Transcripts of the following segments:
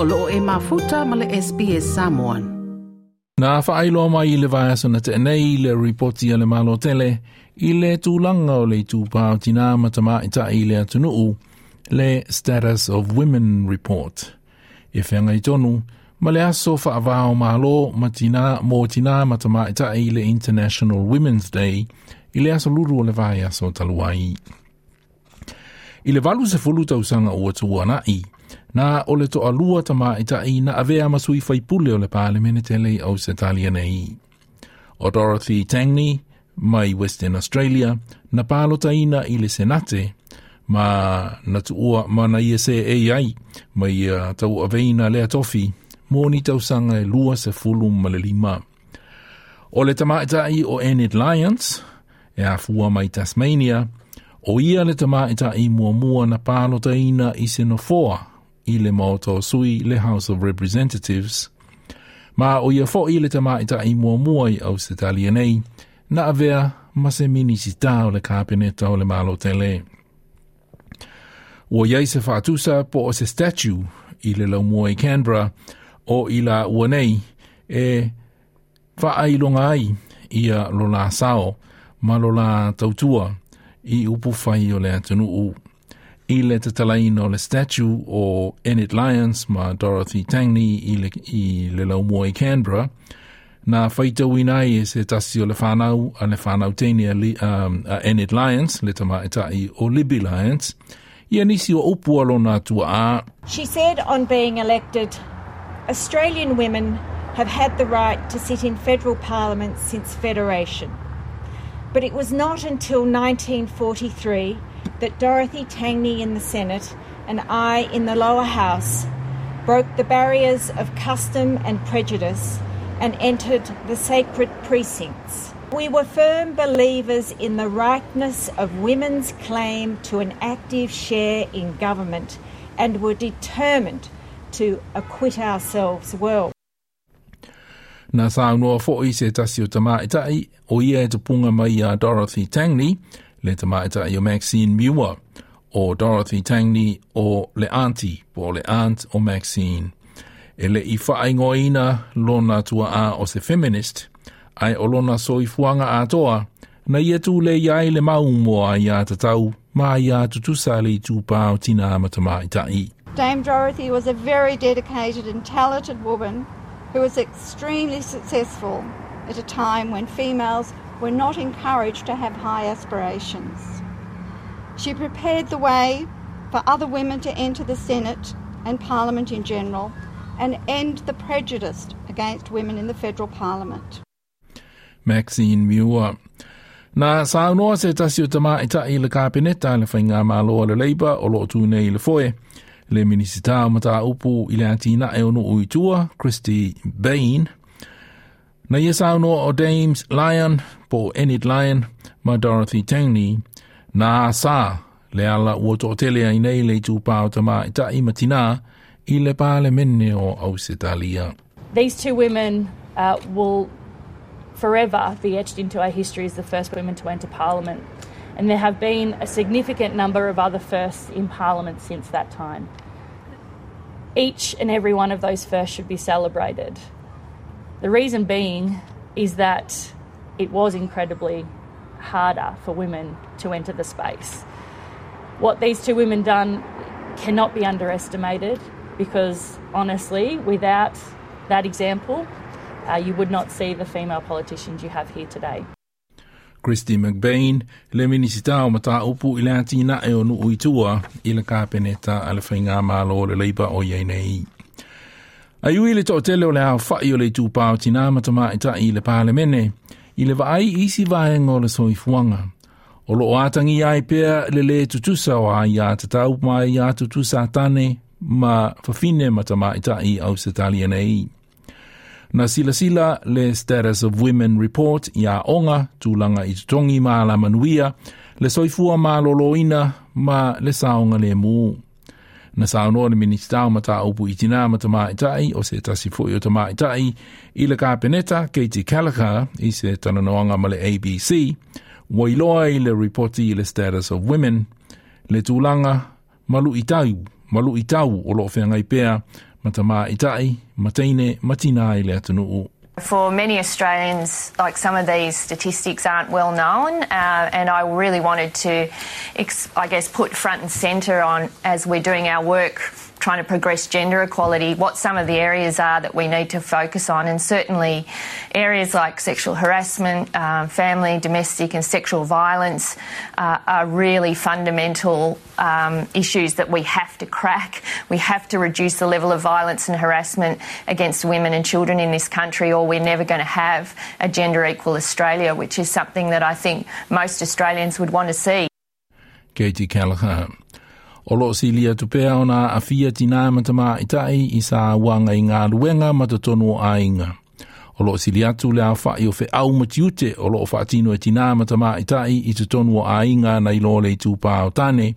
o loo e mafuta ma le SBS Samoan. Nā whaailoa mai i le vai asana te nei le ripoti a le malo tele i le tūlanga o le tūpāo tina matama i ta i le atunuu le Status of Women Report. E whenga i tonu, ma le aso whaavao malo ma tina, mō tina matama i ta i le International Women's Day i le aso luru o le vai aso taluai. I le valu se fulu tuana i, na o le to alua tama i ta i na avea masui faipule o le pāle mene tele au se talia nei. O Dorothy Tangney, mai Western Australia, na pālo ta i le senate, ma na tuua ma na ia se e ai, mai uh, tau aveina lea tofi, mō ni tausanga e lua se fulu ma le lima. O le tama i ta i o Enid Lyons, e a fua mai Tasmania, o ia le tama i ta i mua mua na pālo ta i se nofoa i le maoto sui le House of Representatives. Ma o ia fo i le tama i i mua mua i au se talia nei, na avea ma se mini si le kāpeneta o le malo tele. Ua iai se whaatusa po o se statue i le lau mua i Canberra o i la ua nei e whaailonga ai ia lola sao ma lola tautua i upu whai o le atunu u i le te le statue o Enid Lyons ma Dorothy Tangney i le, i le laumua i Canberra, na e se tasi o le whanau a le whanau li, um, a Enid Lyons, le tama e tai o Libby Lyons, o tua a. She said on being elected, Australian women have had the right to sit in federal parliament since federation. But it was not until 1943 that Dorothy Tangney in the Senate and I in the lower house broke the barriers of custom and prejudice and entered the sacred precincts. We were firm believers in the rightness of women's claim to an active share in government and were determined to acquit ourselves well. Na sa fo i se tasi o tama itai o ia e punga mai a Dorothy Tangney le tamaita i o Maxine Muir o Dorothy Tangney o le auntie po le aunt o Maxine. E le i whaingoina lona tua a o se feminist, ai o lona so i fuanga a toa, na ia tu le iai le mau moa ia tatau, ma ia tutusa le tu o tina amatama i. Dame Dorothy was a very dedicated and talented woman who was extremely successful at a time when females were not encouraged to have high aspirations. She prepared the way for other women to enter the Senate and Parliament in general and end the prejudice against women in the federal parliament. Maxine Muir. Na sa noa se tasi o tama i i le kāpeneta le whainga māloa le leiba o lo tu nei le foe. Le minisita o mata upu i le atina e ono uitua, Kristy Bain, Na ia sauno o Dames Lyon po Enid Lyon ma Dorothy Tangney na sa le ala ua to tele ai nei le tu pao tama i ta i matina i le pale mene o Ausitalia. These two women uh, will forever be etched into our history as the first women to enter Parliament. And there have been a significant number of other firsts in Parliament since that time. Each and every one of those firsts should be celebrated. The reason being is that it was incredibly harder for women to enter the space. What these two women done cannot be underestimated because honestly, without that example, uh, you would not see the female politicians you have here today. Christy McBain, le minisita o mata upu i le atina e o nuu i le kāpeneta a le whainga mālo le leipa o iei nei. A iwi le tō tele o le au whai o le tūpāo tina matama i ta i le pāle mene, i le vaai isi vaenga o le soifuanga. O lo atangi ai pēr le le tutusa o ai a te tau mai a tutusa tane ma fafine matama i ta i au se tali nei. Na silasila sila le Status of Women Report i a onga tūlanga i tutongi mā la manuia, le soifua ma loloina ma le saonga le mū. na saunoa le minista mata upu i tina mata mai tai o se tasi fui o ta mai tai i le kāpeneta Katie Callagher i se tananoanga ma le ABC wailoa i le reporti i le status of women le tūlanga malu itau, malu itau o loo whengai pēa, Matama ma itai, mateine, matina i le atunuu. For many Australians, like some of these statistics aren't well known, uh, and I really wanted to, I guess, put front and centre on as we're doing our work trying to progress gender equality, what some of the areas are that we need to focus on, and certainly areas like sexual harassment, um, family, domestic, and sexual violence uh, are really fundamental um, issues that we have to crack. We have to reduce the level of violence and harassment against women and children in this country, or we're never going to have a gender equal Australia, which is something that I think most Australians would want to see. Katy Gallagher. O loo silia tu ona a fia tina matama i tai i sa wanga i ngā luenga matatonu a inga. O lo silia tu le a o fe au matiute o loo wha tino e tina matama i tai i tu a inga na i lo le tu o tane.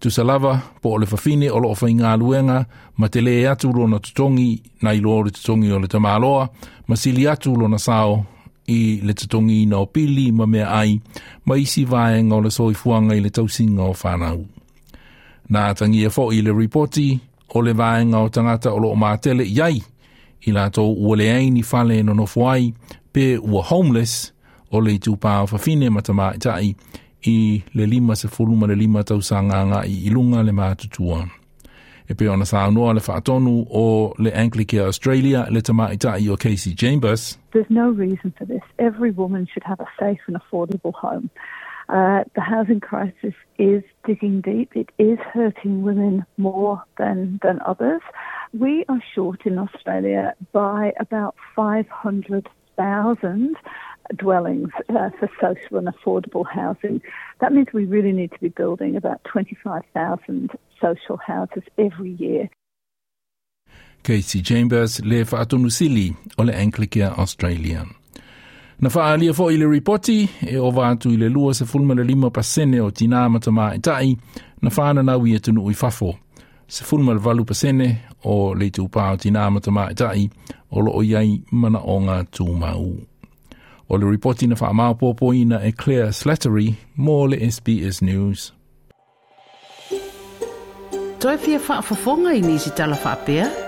Tu salava po o le fafine o loo wha ngā luenga ma te le atu lo na tutongi na i lo le tutongi o le tamaloa ma sili atu lo na sao i le tutongi na o pili ma mea ai ma isi vaenga o le soifuanga i le tausinga o whanau. I le o le vaenga o tangata o lo o mātele iai i ua le no pe ua homeless o le tu pā o whawhine matama i le lima se fuluma le lima i ilunga le mātutua. E pe ona le whaatonu o le Anglicare Australia le tama o Kasy Chambers. There's no reason for this. Every woman should have a safe and affordable home. Uh, the housing crisis is digging deep. It is hurting women more than, than others. We are short in Australia by about 500,000 dwellings uh, for social and affordable housing. That means we really need to be building about 25,000 social houses every year. Kasy Chambers le whaatonu sili o le Anglicare Australia. Na whaalia fo i le ripoti e o vātu i le lua se fulma le lima pasene o tina matama tai na whaana nau i i fafo. Se fulma le valu pasene o le tūpā o tina matama i tai o lo o iai mana o tūmau. O le ripoti na wha mau pōpō ina e Claire Slattery mō le SBS News. Toi fia whaafafonga i nisi tala?